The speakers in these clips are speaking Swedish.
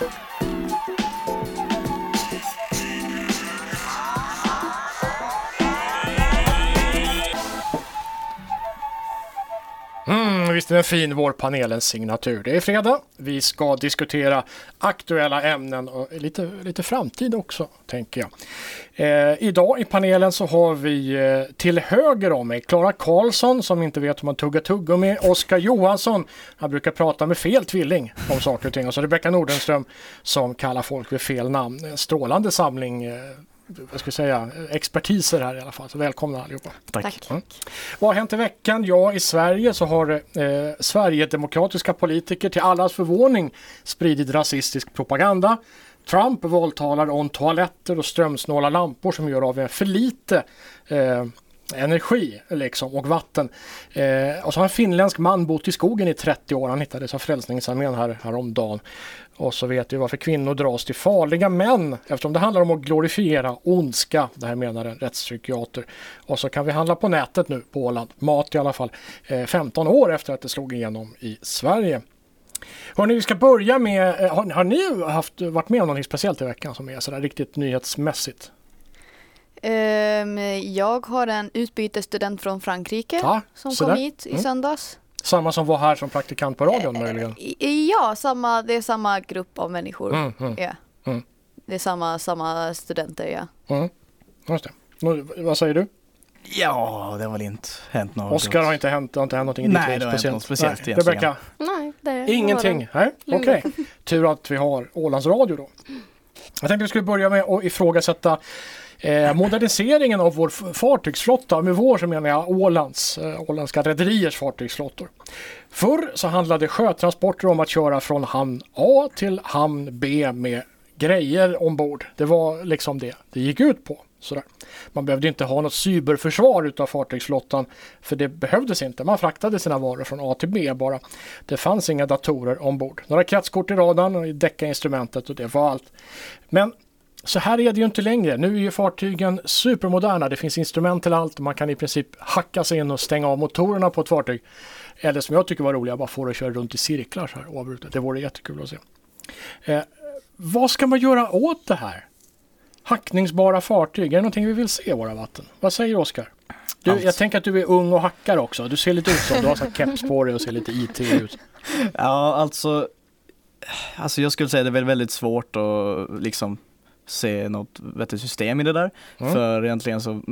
you visst är den fin, vår panelens signatur. Det är fredag. Vi ska diskutera aktuella ämnen och lite, lite framtid också, tänker jag. Eh, idag i panelen så har vi eh, till höger om mig Klara Karlsson som inte vet hur man tuggar tuggummi. Oskar Johansson, han brukar prata med fel tvilling om saker och ting. Och så Rebecka Nordenström som kallar folk vid fel namn. En strålande samling eh, vad ska jag säga, expertiser här i alla fall. Så välkomna allihopa. Tack. Tack. Mm. Vad har hänt i veckan? Ja, i Sverige så har eh, Sverigedemokratiska politiker till allas förvåning spridit rasistisk propaganda. Trump våldtalar om toaletter och strömsnåla lampor som gör av med för lite eh, energi liksom, och vatten. Eh, och så har en finländsk man bott i skogen i 30 år. Han hittades av Frälsningsarmén här, häromdagen. Och så vet vi varför kvinnor dras till farliga män eftersom det handlar om att glorifiera ondska. Det här menar en rättspsykiater. Och så kan vi handla på nätet nu på Åland. Mat i alla fall. Eh, 15 år efter att det slog igenom i Sverige. Hörrni, vi ska börja med, eh, har, har ni haft, varit med om något speciellt i veckan som är sådär riktigt nyhetsmässigt? Ehm, jag har en utbytesstudent från Frankrike Ja, som kom där. hit i Mm. söndags. Samma som var här som praktikant på radion möjligen? I- Ja, samma, det är samma grupp av människor. Mm, mm, Ja. Mm. Det är samma, samma studenter, ja. mm. Just det. Nu, vad säger du? Ja, det har väl inte hänt något. Oskar har inte hänt, har inte hänt någonting i ditt Nej, liv det har inte speciellt? något speciellt Nej. egentligen. Rebecka, Nej, det ingenting? Nej, okej. Lugn. Tur att vi har Ålands Radio då. Jag tänkte vi skulle börja med att ifrågasätta eh, moderniseringen av vår fartygsflotta. Med vår så menar jag Ålands, eh, åländska rederiers fartygsflottor. Förr så handlade sjötransporter om att köra från hamn A till hamn B med grejer ombord. Det var liksom det det gick ut på. Sådär. Man behövde inte ha något cyberförsvar utav fartygsflottan för det behövdes inte. Man fraktade sina varor från A till B bara. Det fanns inga datorer ombord. Några kretskort i radarn och i däckainstrumentet och det var allt. Men så här är det ju inte längre. Nu är ju fartygen supermoderna. Det finns instrument till allt och man kan i princip hacka sig in och stänga av motorerna på ett fartyg. Eller som jag tycker var roligt, bara få det att köra runt i cirklar så här oavbrutet. Det vore jättekul att se. Eh, vad ska man göra åt det här? Hackningsbara fartyg, är det någonting vi vill se i våra vatten? Vad säger Oskar? Du, jag tänker att du är ung och hackar också. Du ser lite ut som, du har så keps på dig och ser lite IT ut. Ja, alltså. Alltså jag skulle säga det är väl väldigt svårt att liksom se något vettigt system i det där. Mm. För egentligen så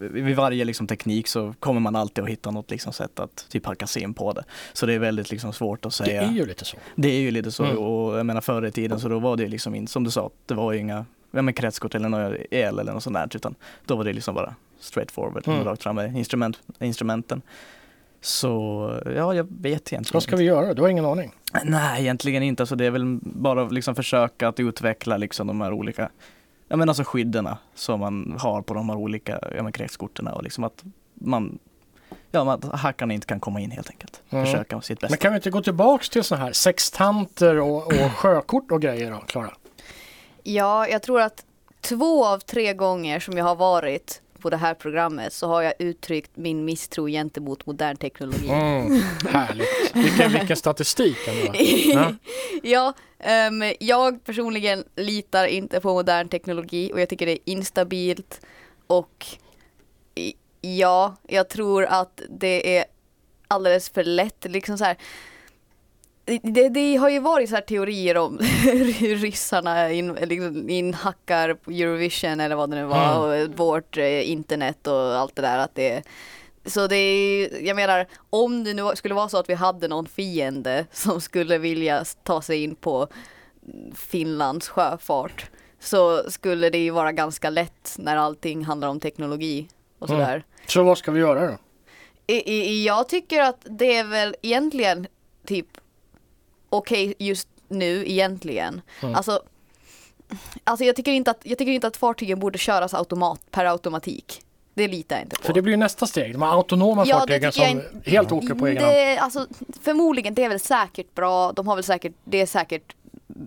vid varje liksom teknik så kommer man alltid att hitta något liksom sätt att typ hacka sig in på det. Så det är väldigt liksom svårt att Det säga. är ju lite så. Det är ju lite så Mm. och jag menar förr i tiden så då var det liksom inte som du sa, det var ju inga ja, men kretskort eller något el eller något sånt där utan då var det liksom bara straight forward, Mm. rakt fram med instrument, instrumenten. Så ja, jag vet egentligen Vad ska vi göra? Du har ingen aning. Nej, egentligen inte. Alltså, det är väl bara liksom försöka att utveckla liksom de här olika jag menar alltså skydden som man har på de här olika ja, men kretskorten och liksom att man Ja, men att hackarna inte kan komma in helt enkelt. Mm. Försöka sitt bästa. Men kan vi inte gå tillbaks till sådana här sextanter och, och sjökort och grejer då, Klara? Ja, jag tror att två av tre gånger som jag har varit på det här programmet så har jag uttryckt min misstro gentemot modern teknologi. Mm, härligt. Vilken, vilken statistik ändå. Ja. Ja, ehm, jag personligen litar inte på modern teknologi och jag tycker det är instabilt och ja, jag tror att det är alldeles för lätt. Liksom så här, det, det har ju varit så här teorier om hur ryssarna in, liksom inhackar Eurovision eller vad det nu var och vårt eh, internet och allt det där. Att det, så det är, jag menar, om det nu skulle vara så att vi hade någon fiende som skulle vilja ta sig in på Finlands sjöfart så skulle det ju vara ganska lätt när allting handlar om teknologi och Mm. sådär. Så vad ska vi göra då? I, i, jag tycker att det är väl egentligen typ okej just nu egentligen. Mm. Alltså, alltså jag, tycker inte att, jag tycker inte att fartygen borde köras automat, per automatik. Det litar jag inte på. För det blir ju nästa steg. De här autonoma Ja, fartygen som jag helt åker på egen hand. alltså, Förmodligen, det är väl säkert bra. De har väl säkert, det är säkert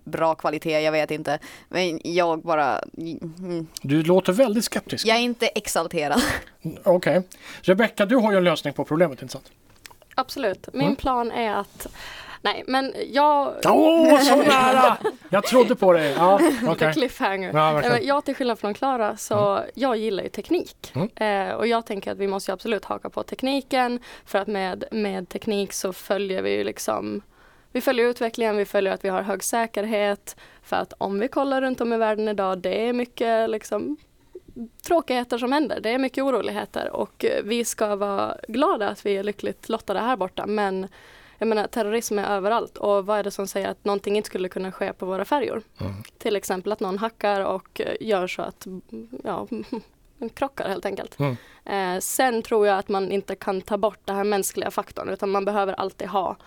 bra kvalitet, jag vet inte. Men jag bara, mm, Du låter väldigt skeptisk. jag är inte exalterad. Okej. Rebecka, du har ju en lösning på problemet, inte sant? Absolut. Min Mm. plan är att Nej, men jag... Åh, så nära! Jag trodde på dig. Ja, okej. cliffhanger. Ja, men jag till skillnad från Klara så jag gillar ju teknik. Mm. Eh, och jag tänker att vi måste ju absolut haka på tekniken för att med, med teknik så följer vi ju liksom vi följer utvecklingen, vi följer att vi har hög säkerhet för att om vi kollar runt om i världen idag det är mycket liksom tråkigheter som händer. Det är mycket oroligheter och eh, vi ska vara glada att vi är lyckligt lottade här borta men jag menar terrorism är överallt och vad är det som säger att någonting inte skulle kunna ske på våra färjor? Mm. Till exempel att någon hackar och eh, gör så att ja, krockar helt enkelt. Mm. Eh, sen tror jag att man inte kan ta bort den här mänskliga faktorn utan man behöver alltid ha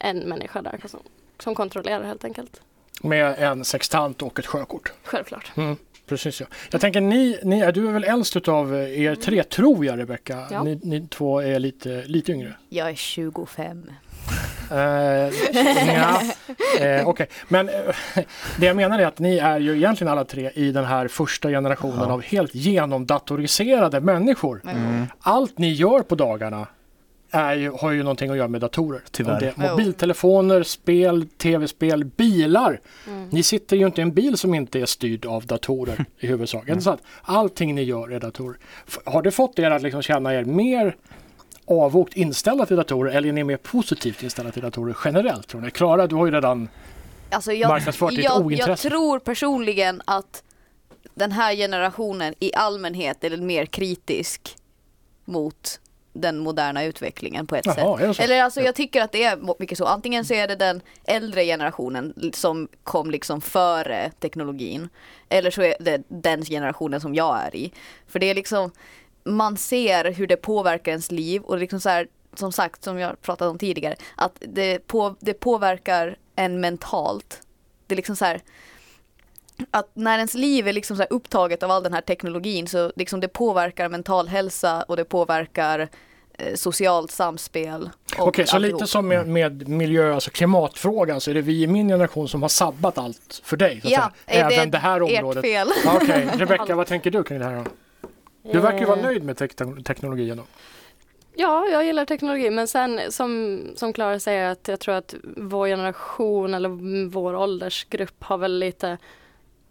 en människa där som, som kontrollerar helt enkelt. Med en sextant och ett sjökort. Självklart. Mm, precis ja. Jag tänker ni, ni är, du är väl äldst utav er tre tror jag Rebecka. Ja. Ni, ni två är lite, lite yngre. Jag är 25. Uh, ja, eh, Okej, men eh, det jag menar är att ni är ju egentligen alla tre i den här första generationen Ja. av helt genomdatoriserade människor. Mm. Allt ni gör på dagarna är ju, har ju någonting att göra med datorer. Tyvärr. Det är mobiltelefoner, spel, tv-spel, bilar. Mm. Ni sitter ju inte i en bil som inte är styrd av datorer i huvudsak. Mm. Så att allting ni gör är datorer. Har det fått er att liksom känna er mer avvokt inställda till datorer eller är ni mer positivt inställda till datorer generellt? Tror ni? Klara, du har ju redan Alltså jag, Marknadsfört ditt jag, jag ointresse. tror personligen att den här generationen i allmänhet är mer kritisk mot den moderna utvecklingen på ett sätt. Jaha, så? Eller alltså jag tycker att det är mycket så. Antingen så är det den äldre generationen som kom liksom före teknologin. Eller så är det den generationen som jag är i. För det är liksom, man ser hur det påverkar ens liv och liksom så här, som sagt, som jag pratat om tidigare, att det, på, det påverkar en mentalt. Det är liksom så här, att när ens liv är liksom så här upptaget av all den här teknologin så liksom det påverkar mental hälsa och det påverkar eh, socialt samspel. Okej, så alltihop. lite som med, med miljö, alltså klimatfrågan så är det vi i min generation som har sabbat allt för dig. Så Ja, säga. Även det, här ert området. fel. Ja, Okej, Rebecka, vad tänker du kring det här då? Du verkar ju vara Eh, nöjd med tek- teknologin då. Ja, jag gillar teknologi men sen som, som säger att jag tror att vår generation eller vår åldersgrupp har väl lite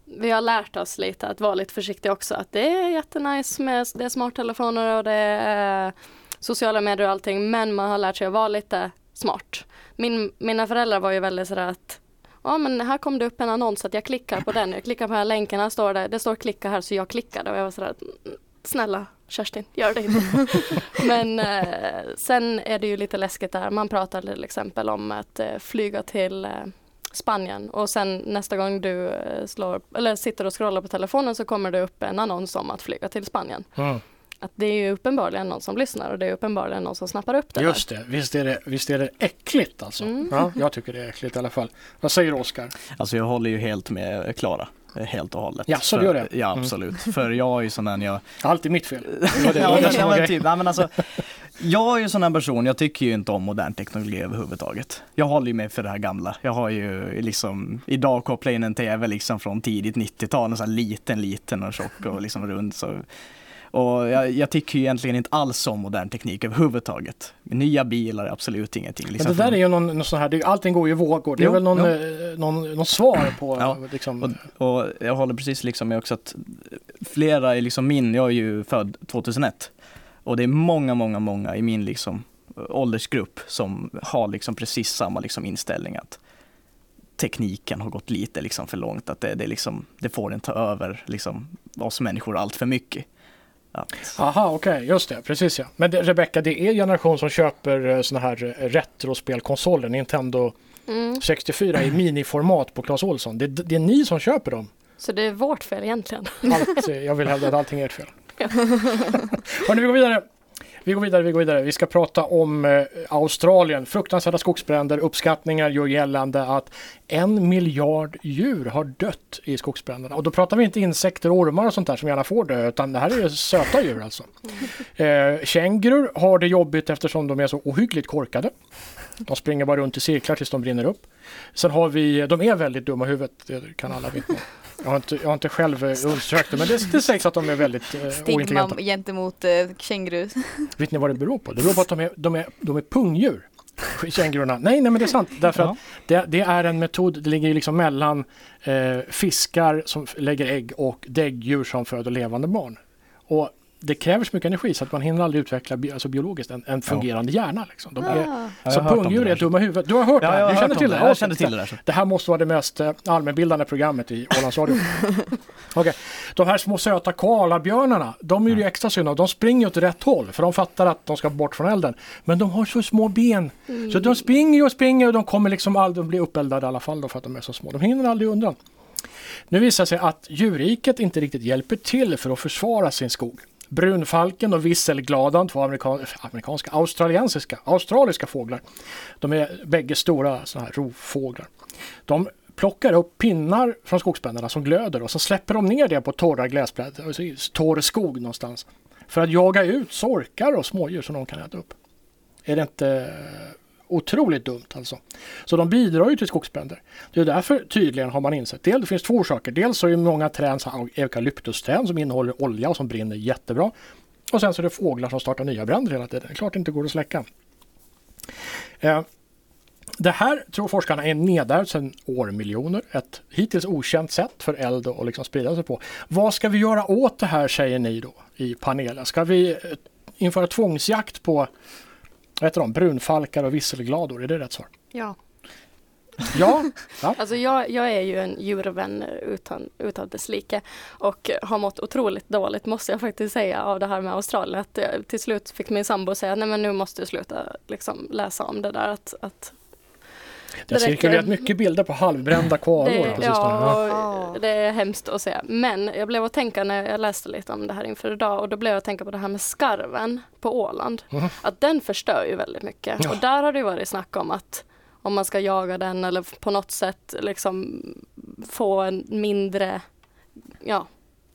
vi har lärt oss lite att vara lite försiktiga också. Att det är jättenice med det är smarttelefoner och det är sociala medier och allting men man har lärt sig att vara lite smart. Min, mina föräldrar var ju väldigt sådär att Ja men här kom det upp en annons att jag klickar på den, jag klickar på den här länken, här står det, det står klicka här så jag klickade och jag var sådär "Mm, Snälla Kerstin, gör det inte. men eh, sen är det ju lite läskigt där, man pratar till exempel om att eh, flyga till eh, Spanien och sen nästa gång du eh, slår, eller sitter och scrollar på telefonen så kommer det upp en annons om att flyga till Spanien. Mm. Att det är ju uppenbarligen någon som lyssnar och det är uppenbarligen någon som snappar upp det. Just det, visst är det, visst är det äckligt alltså. Mm. Ja, jag tycker det är äckligt i alla fall. Vad säger du Oskar? Alltså jag håller ju helt med Klara. Helt och hållet. Ja, så du gör det? Ja Mm. absolut. För jag är ju sån där jag Allt är mitt fel. Det ja, ja, men typ, men alltså, jag är ju sån här person, jag tycker ju inte om modern teknologi överhuvudtaget. Jag håller ju mig för det här gamla. Jag har ju liksom, idag kopplat in en tv liksom från tidigt 90-tal, en sån här liten, liten och tjock och liksom rund. Så. Och jag, jag tycker ju egentligen inte alls om modern teknik överhuvudtaget. Nya bilar är absolut ingenting. Men Liksom det där är ju någon, någon sån här, det, allting går ju i vågor. Det är Jo, väl någon, eh, någon, någon svar på Ja, liksom, Och, och jag håller precis liksom med också att flera i liksom min, jag är ju född 2001 och det är många, många, många i min liksom åldersgrupp som har liksom precis samma liksom inställning att tekniken har gått lite liksom för långt, att det, det, liksom, det får inte ta över liksom oss människor allt för mycket. Att, Aha, okej, just det, precis ja. Men det, Rebecka, det är generation som köper eh, såna här eh, retrospelkonsoler, Nintendo Mm. 64 i miniformat på Clas Ohlson. Det, det är ni som köper dem. Så det är vårt fel egentligen. Allt, eh, jag vill hävda att allting är ert fel. Hörni, vi går vidare. Vi går vidare, vi går vidare. Vi ska prata om eh, Australien. Fruktansvärda skogsbränder. Uppskattningar gör gällande att en miljard djur har dött i skogsbränderna. Och då pratar vi inte insekter ormar och sånt där som gärna får dö, utan det här är söta djur alltså. Eh, kängurur har det jobbigt eftersom de är så ohyggligt korkade. De springer bara runt i cirklar tills de brinner upp. Sen har vi, de är väldigt dumma i huvudet, det kan alla vittna. Jag har inte, jag har inte själv eh, undersökt det, men det, det sägs att de är väldigt eh, Stigma gentemot eh, kängurus. Vet ni vad det beror på? Det beror på att de är, de är, de är pungdjur. kängurorna. Nej, nej men det är sant. Därför Ja. att det, det är en metod, det ligger liksom mellan eh, fiskar som lägger ägg och däggdjur som föder levande barn. Och det kräver så mycket energi så att man hinner aldrig utveckla bi- alltså biologiskt en, en fungerande hjärna. Liksom. De är, Ah. Ja, så pungdjur det är dumma huvudet. Du har hört det Ja, här? jag har Du känner till det. det? Jag kände till det där. så. Det här måste vara det mest eh, allmänbildande programmet i Ålandsradio. Okej. De här små söta koalabjörnarna, de är ju extra synd. De springer åt rätt håll för de fattar att de ska bort från elden. Men de har så små ben. Så de springer och springer och de kommer liksom aldrig bli uppeldade i alla fall då för att de är så små. De hinner aldrig undan. Nu visar det sig att djurriket inte riktigt hjälper till för att försvara sin skog. Brunfalken och visselgladan, två amerika amerikanska, australiensiska, australiska fåglar. De är bägge stora såna här rovfåglar. De plockar upp pinnar från skogsbönderna som glöder och så släpper de ner det på torra gräsplätter, eh, alltså torr skog någonstans. För att jaga ut sorkar och smådjur som de kan äta upp. Är det inte eh, otroligt dumt alltså? Så de bidrar ju till skogsbränder. Det är därför tydligen har man insett. Dels, det finns två orsaker. Dels så är många träd eukalyptusträd som innehåller olja och som brinner jättebra. Och sen så är det fåglar som startar nya bränder hela tiden. Det är klart det inte går att släcka. Eh, det här tror forskarna är nedärvt sedan årmiljoner. Ett hittills okänt sätt för eld att liksom sprida sig på. Vad ska vi göra åt det här säger ni då i panelen? Ska vi eh, införa tvångsjakt på vad heter de, brunfalkar och visselglador? Är det rätt svar? Ja. Ja, ja. Alltså jag, jag är ju en djurvän utan, utan dess like och har mått otroligt dåligt måste jag faktiskt säga av det här med Australien. Att jag, till slut fick min sambo säga nej men nu måste du sluta liksom, läsa om det där att, att det har cirkulerat mycket bilder på halvbrända koalor på sistone. Ja. det är hemskt att se. Men jag blev att tänka när jag läste lite om det här inför idag och då blev jag att tänka på det här med skarven på Åland. Mhm. Att den förstör ju väldigt mycket. Ja. Och där har det varit snack om att om man ska jaga den eller på något sätt liksom få en mindre, ja,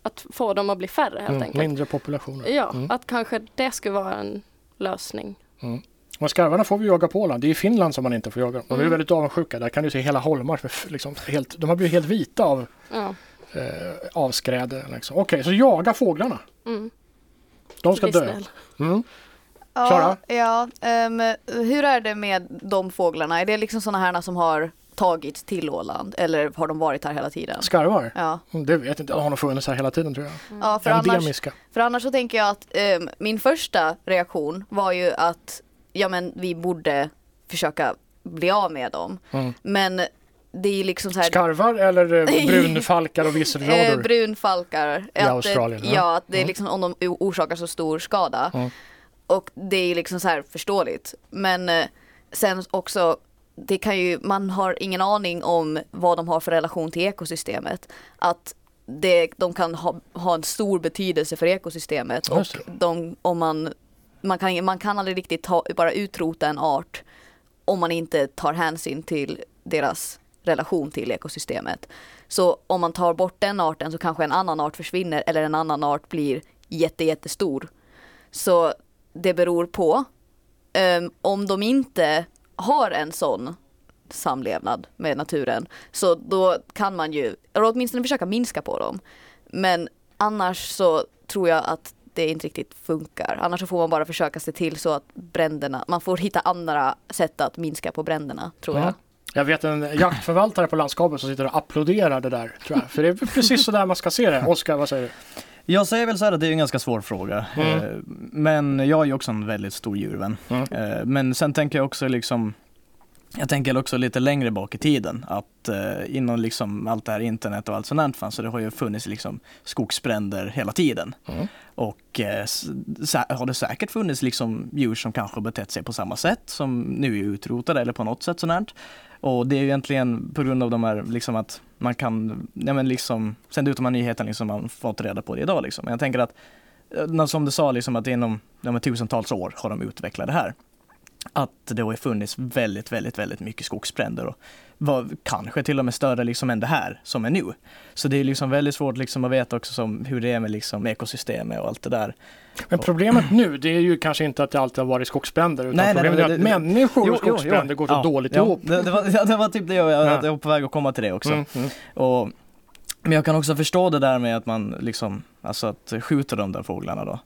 att få dem att bli färre helt Mm, enkelt. mindre populationer. Ja, Mm. att kanske det skulle vara en lösning. Men skarvarna får vi jaga på Åland. Det är i Finland som man inte får jaga dem. De är Mm. väldigt avundsjuka. Där kan du se hela holmar liksom helt, de har blivit helt vita av Ja. eh, avskräde. Liksom. Okej, så jaga fåglarna. Mm. De ska dö. Mm. Ja, Klara? ja ehm, hur är det med de fåglarna? Är det liksom sådana här som har tagits till Åland eller har de varit här hela tiden? Skarvar? Ja, Mm, Det vet jag inte. De har nog funnits här hela tiden tror jag. ja för, annars, för annars så tänker jag att ehm, min första reaktion var ju att ja men vi borde försöka bli av med dem. Mm. Men det är ju liksom så här Skarvar eller eh, brunfalkar och Eh, visselglador? brunfalkar. I Att, Australien, eh, ja. Ja, att det är Mm. liksom om de orsakar så stor skada. Mm. Och det är ju liksom så här förståeligt. Men eh, sen också, det kan ju, man har ingen aning om vad de har för relation till ekosystemet. Att det, de kan ha, ha en stor betydelse för ekosystemet. Och de, om man, man, kan, man kan aldrig riktigt ta, bara utrota en art om man inte tar hänsyn till deras relation till ekosystemet. Så om man tar bort den arten så kanske en annan art försvinner eller en annan art blir jätte, jättestor. Så det beror på. Um, om de inte har en sån samlevnad med naturen så då kan man ju, eller åtminstone försöka minska på dem. Men annars så tror jag att det inte riktigt funkar. Annars får man bara försöka se till så att bränderna, man får hitta andra sätt att minska på bränderna tror jag. Ja. Jag vet en jaktförvaltare på landskapet som sitter och applåderar det där. Tror jag. För det är precis så där man ska se det. Oskar, vad säger du? Jag säger väl så här att det är en ganska svår fråga. Mm. Eh, Men jag är ju också en väldigt stor djurvän. Mm. Eh, Men sen tänker jag också liksom jag tänker också lite längre bak i tiden att eh, innan liksom allt det här internet och allt sånt fanns så det har ju funnits liksom skogsbränder hela tiden. Mm. Och eh, har det säkert funnits liksom djur som kanske betett sig på samma sätt som nu är utrotade eller på något sätt sånt. Och det är ju egentligen på grund av de här liksom att man kan, ja men liksom sända ut de här nyheterna liksom man fått reda på det idag liksom. Men jag tänker att, eh, som du sa liksom att inom här tusentals år har de utvecklat det här att det har funnits väldigt, väldigt, väldigt mycket skogsbränder och var kanske till och med större liksom än det här som är nu. Så det är liksom väldigt svårt liksom att veta också som hur det är med liksom ekosystemet och allt det där. Men problemet nu det är ju kanske inte att det alltid har varit skogsbränder utan Nej, nej, problemet nej, är att det- människor och Jo, jo, jo. skogsbränder går så Ja, dåligt ja, ihop. Det, det, var, ja, det var typ det jag, jag, Ja. jag var på väg att komma till det också. Mm, mm. Och, men jag kan också förstå det där med att man liksom, alltså att skjuta de där fåglarna då.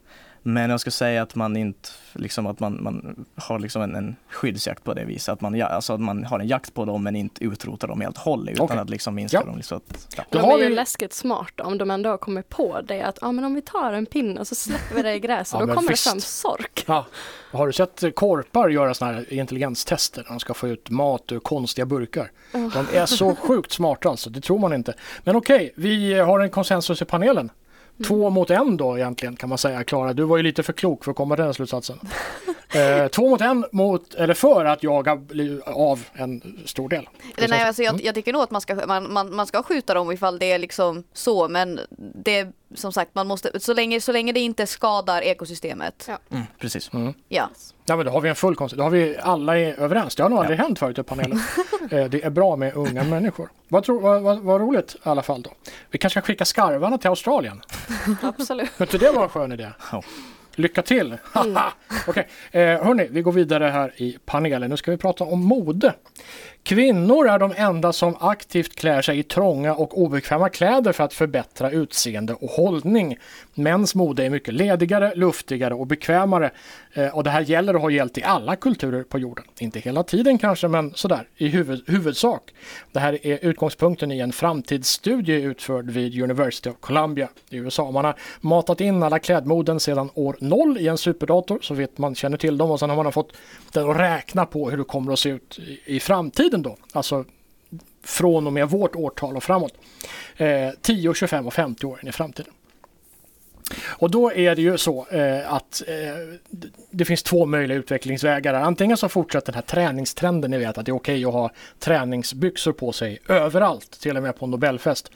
Men jag skulle säga att man inte, liksom att man, man har liksom en, en skyddsjakt på det viset. Att man, ja, alltså att man har en jakt på dem men inte utrotar dem helt och hållet utan Okej. att liksom minska Ja. dem. Liksom att, ja. De har är ju vi- läskigt smarta om de ändå har kommit på det att ah, men om vi tar en pinne och så släpper vi det i gräset Ja, då kommer visst. det fram sork. Ja. Har du sett korpar göra sådana här intelligenstester när de ska få ut mat ur konstiga burkar? De är så sjukt smarta alltså, det tror man inte. Men okej, vi har en konsensus i panelen. Två mot en då egentligen kan man säga. Klara, du var ju lite för klok för att komma till den slutsatsen. Eh, två mot en mot, eller för att jaga av en stor del. Eller nej, alltså jag, jag tycker nog att man ska, man, man, man ska skjuta dem ifall det är liksom så, men det som sagt, man måste, så länge, så länge det inte skadar ekosystemet. Ja. Mm, precis. Ja. Ja men då har vi en full konsensus. Då har vi alla är överens. Det har nog aldrig hänt förut i panelen. Eh, det är bra med unga människor. Vad, tror, vad, vad, vad roligt i alla fall då. Vi kanske ska skicka skarvarna till Australien. Absolut. Du det var en skön idé? Ja. Lycka till! Haha. Okej, eh, hörni, vi går vidare här i panelen. Nu ska vi prata om mode. Kvinnor är de enda som aktivt klär sig i trånga och obekväma kläder för att förbättra utseende och hållning. Mäns mode är mycket ledigare, luftigare och bekvämare. Eh, och det här gäller och har gällt i alla kulturer på jorden. Inte hela tiden kanske, men sådär i huvud, huvudsak. Det här är utgångspunkten i en framtidsstudie utförd vid University of Columbia i USA. Man har matat in alla klädmoden sedan år noll i en superdator så vet man känner till dem och sen har man fått den att räkna på hur det kommer att se ut i, i framtiden då. Alltså från och med vårt årtal och framåt. Eh, 10, 25 och 50 år in i framtiden. Och då är det ju så eh, att eh, det finns två möjliga utvecklingsvägar. Antingen så fortsätter den här träningstrenden, ni vet att det är okej att ha träningsbyxor på sig överallt, till och med på en Nobelfest.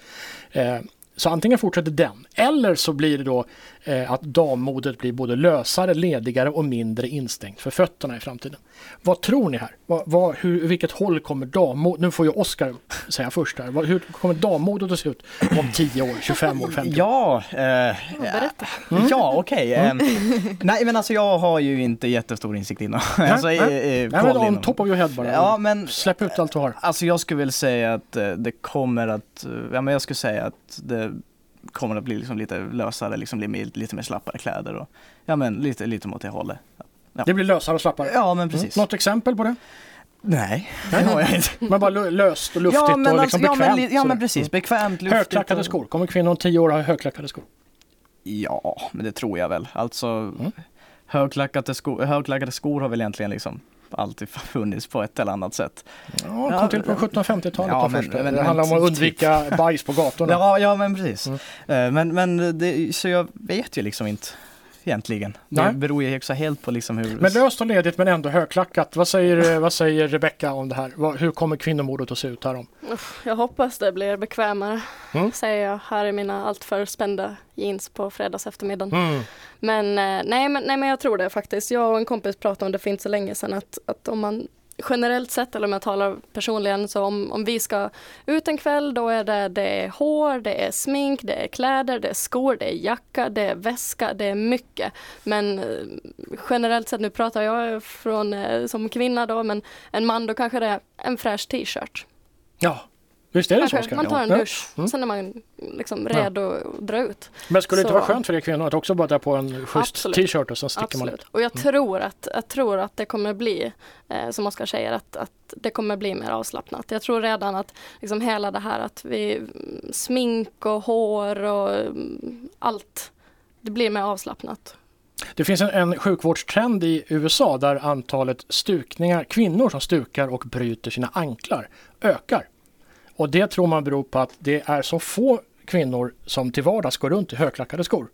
Eh, så antingen fortsätter den, eller så blir det då eh, att dammodet blir både lösare, ledigare och mindre instängt för fötterna i framtiden. Vad tror ni här? Vad, vad, hur, vilket håll kommer dammodet, nu får ju Oskar säga först här, hur kommer dammodet att se ut om 10 år, 25 år, 50 år? Ja, eh, Berätta. ja okej. eh, nej men alltså jag har ju inte jättestor insikt inom. alltså, i, nej. i, Nej, men on top of your head bara. Ja men Släpp ut allt du har. Alltså jag skulle väl säga att eh, det kommer att, eh, ja men jag skulle säga att det kommer att bli liksom lite lösare, liksom bli mer- lite mer slappare kläder och ja men lite, lite mot det hållet. Det blir lösare och slappare. Ja men Mm. precis. Något exempel på det? Nej, det har jag inte. Men bara lö- löst och luftigt ja men, och alltså, liksom ja, men, bekvämt. ja men precis, bekvämt, luftigt. Högklackade skor. Kommer kvinnor om 10 år ha högklackade skor? Ja, men det tror jag väl. Alltså Mm. högklackade, skor, högklackade skor har väl egentligen liksom alltid funnits på ett eller annat sätt. Ja, kom till på 1750-talet ja, men- men- det handlar om att typ- undvika bajs på gatorna. Ja, ja men precis. Mm. Eh, Men, men det, så jag vet ju liksom inte egentligen. Nej. Det beror ju också helt på liksom hur... Men löst och ledigt men ändå högklackat. Vad säger, eh, vad säger Rebecca om det här? Hur kommer kvinnomordet att se ut här om? Uff, Jag hoppas det blir bekvämare, Mm. säger jag här i mina alltför spända jeans på fredags eftermiddagen. Mm. Men, eh, nej, men nej men jag tror det faktiskt. Jag och en kompis pratade om det för inte så länge sedan att, att om man generellt sett, eller om jag talar personligen, så om, om vi ska ut en kväll då är det, det är hår, det är smink, det är kläder, det är skor, det är jacka, det är väska, det är mycket. Men eh, generellt sett, nu pratar jag från, eh, som kvinna då, men en man då kanske det är en fräsch t-shirt. Ja, visst är det så Kanske, Oskar? man tar en Ja. dusch, Mm. sen är man liksom redo att dra ut. Men skulle det inte Så- vara skönt för er kvinnor att också bara dra på en schysst t-shirt och sen sticker man Absolut. ut? Och jag tror att, jag tror att det kommer bli, eh, som Oskar säger, att, att det kommer bli mer avslappnat. Jag tror redan att liksom hela det här att vi mm, smink och hår och mm, allt, det blir mer avslappnat. Det finns en, en sjukvårdstrend i USA där antalet stukningar, kvinnor som stukar och bryter sina anklar ökar. Och det tror man beror på att det är så få kvinnor som till vardags går runt i högklackade skor.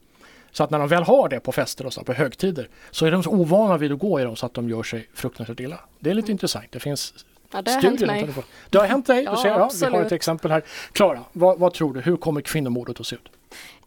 Så att när de väl har det på fester och så, på högtider så är de så ovana vid att gå i dem så att de gör sig fruktansvärt illa. Det är lite intressant. Det finns Ja, det har hänt mig. Det har hänt dig? Du Ja, ser, ja, vi har ett exempel här. Klara, vad, vad tror du? Hur kommer kvinnomordet att se ut?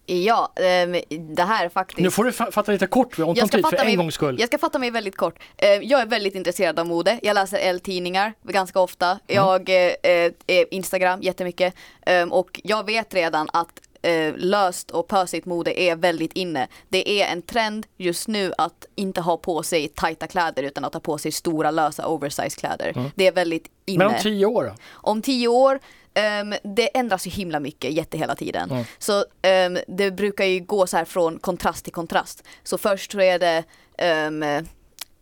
Ja, ehm, det här faktiskt. Nu får du fa- fatta lite kort, vi har ont om tid för fatta en mig- gångs skull. Jag ska fatta mig väldigt kort. Eh, Jag är väldigt intresserad av mode. Jag läser L-tidningar ganska ofta. Jag eh, eh, är Instagram jättemycket. Ehm, Och jag vet redan att eh, löst och pösigt mode är väldigt inne. Det är en trend just nu att inte ha på sig tajta kläder utan att ha på sig stora lösa oversize kläder. Det är väldigt inne. Men om tio år då? Om tio år, ehm, det ändras ju himla mycket jätte hela tiden. Mm. Så ehm, det brukar ju gå så här från kontrast till kontrast. Så först så är det ehm,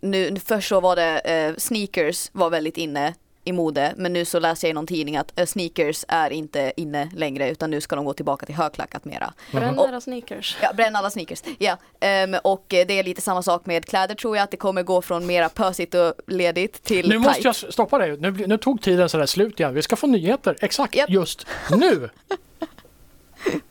nu, först så var det eh, sneakers var väldigt inne i mode men nu så läser jag i någon tidning att eh, sneakers är inte inne längre utan nu ska de gå tillbaka till högklackat mera. Bränn era sneakers. Ja, bränn alla sneakers. Ja, ehm, och eh, det är lite samma sak med kläder tror jag att det kommer gå från mera pösigt och ledigt till Nu måste tight. jag stoppa dig. Nu, nu tog tiden sådär slut igen. Vi ska få nyheter exakt Japp. just nu.